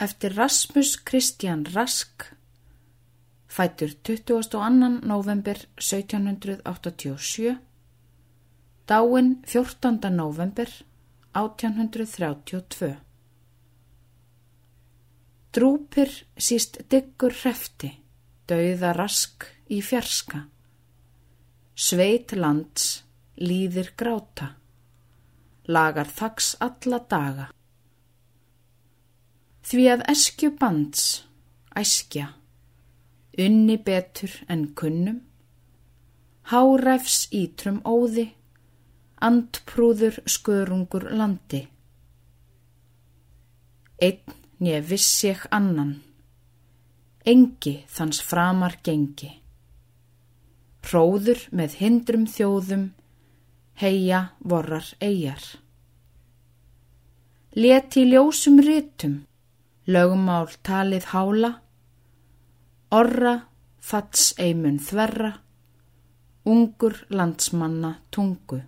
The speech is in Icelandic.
eftir Rasmus Kristján Rask, fætur 22. november 1787, dáin 14. november 1832. Drúpir síst diggur hrefti, dauða rask í fjarska. Sveit lands líðir gráta, lagar þaks alla daga. Því að eskju bands, æskja, unni betur en kunnum, háræfs ítrum óði, andprúður skörungur landi. Einn nýja viss ég annan, engi þans framar gengi. Hróður með hindrum þjóðum, heia vorrar eigjar. Leti ljósum rytum, lögumál talið hála, orra fats eimun þverra, ungur landsmanna tungu.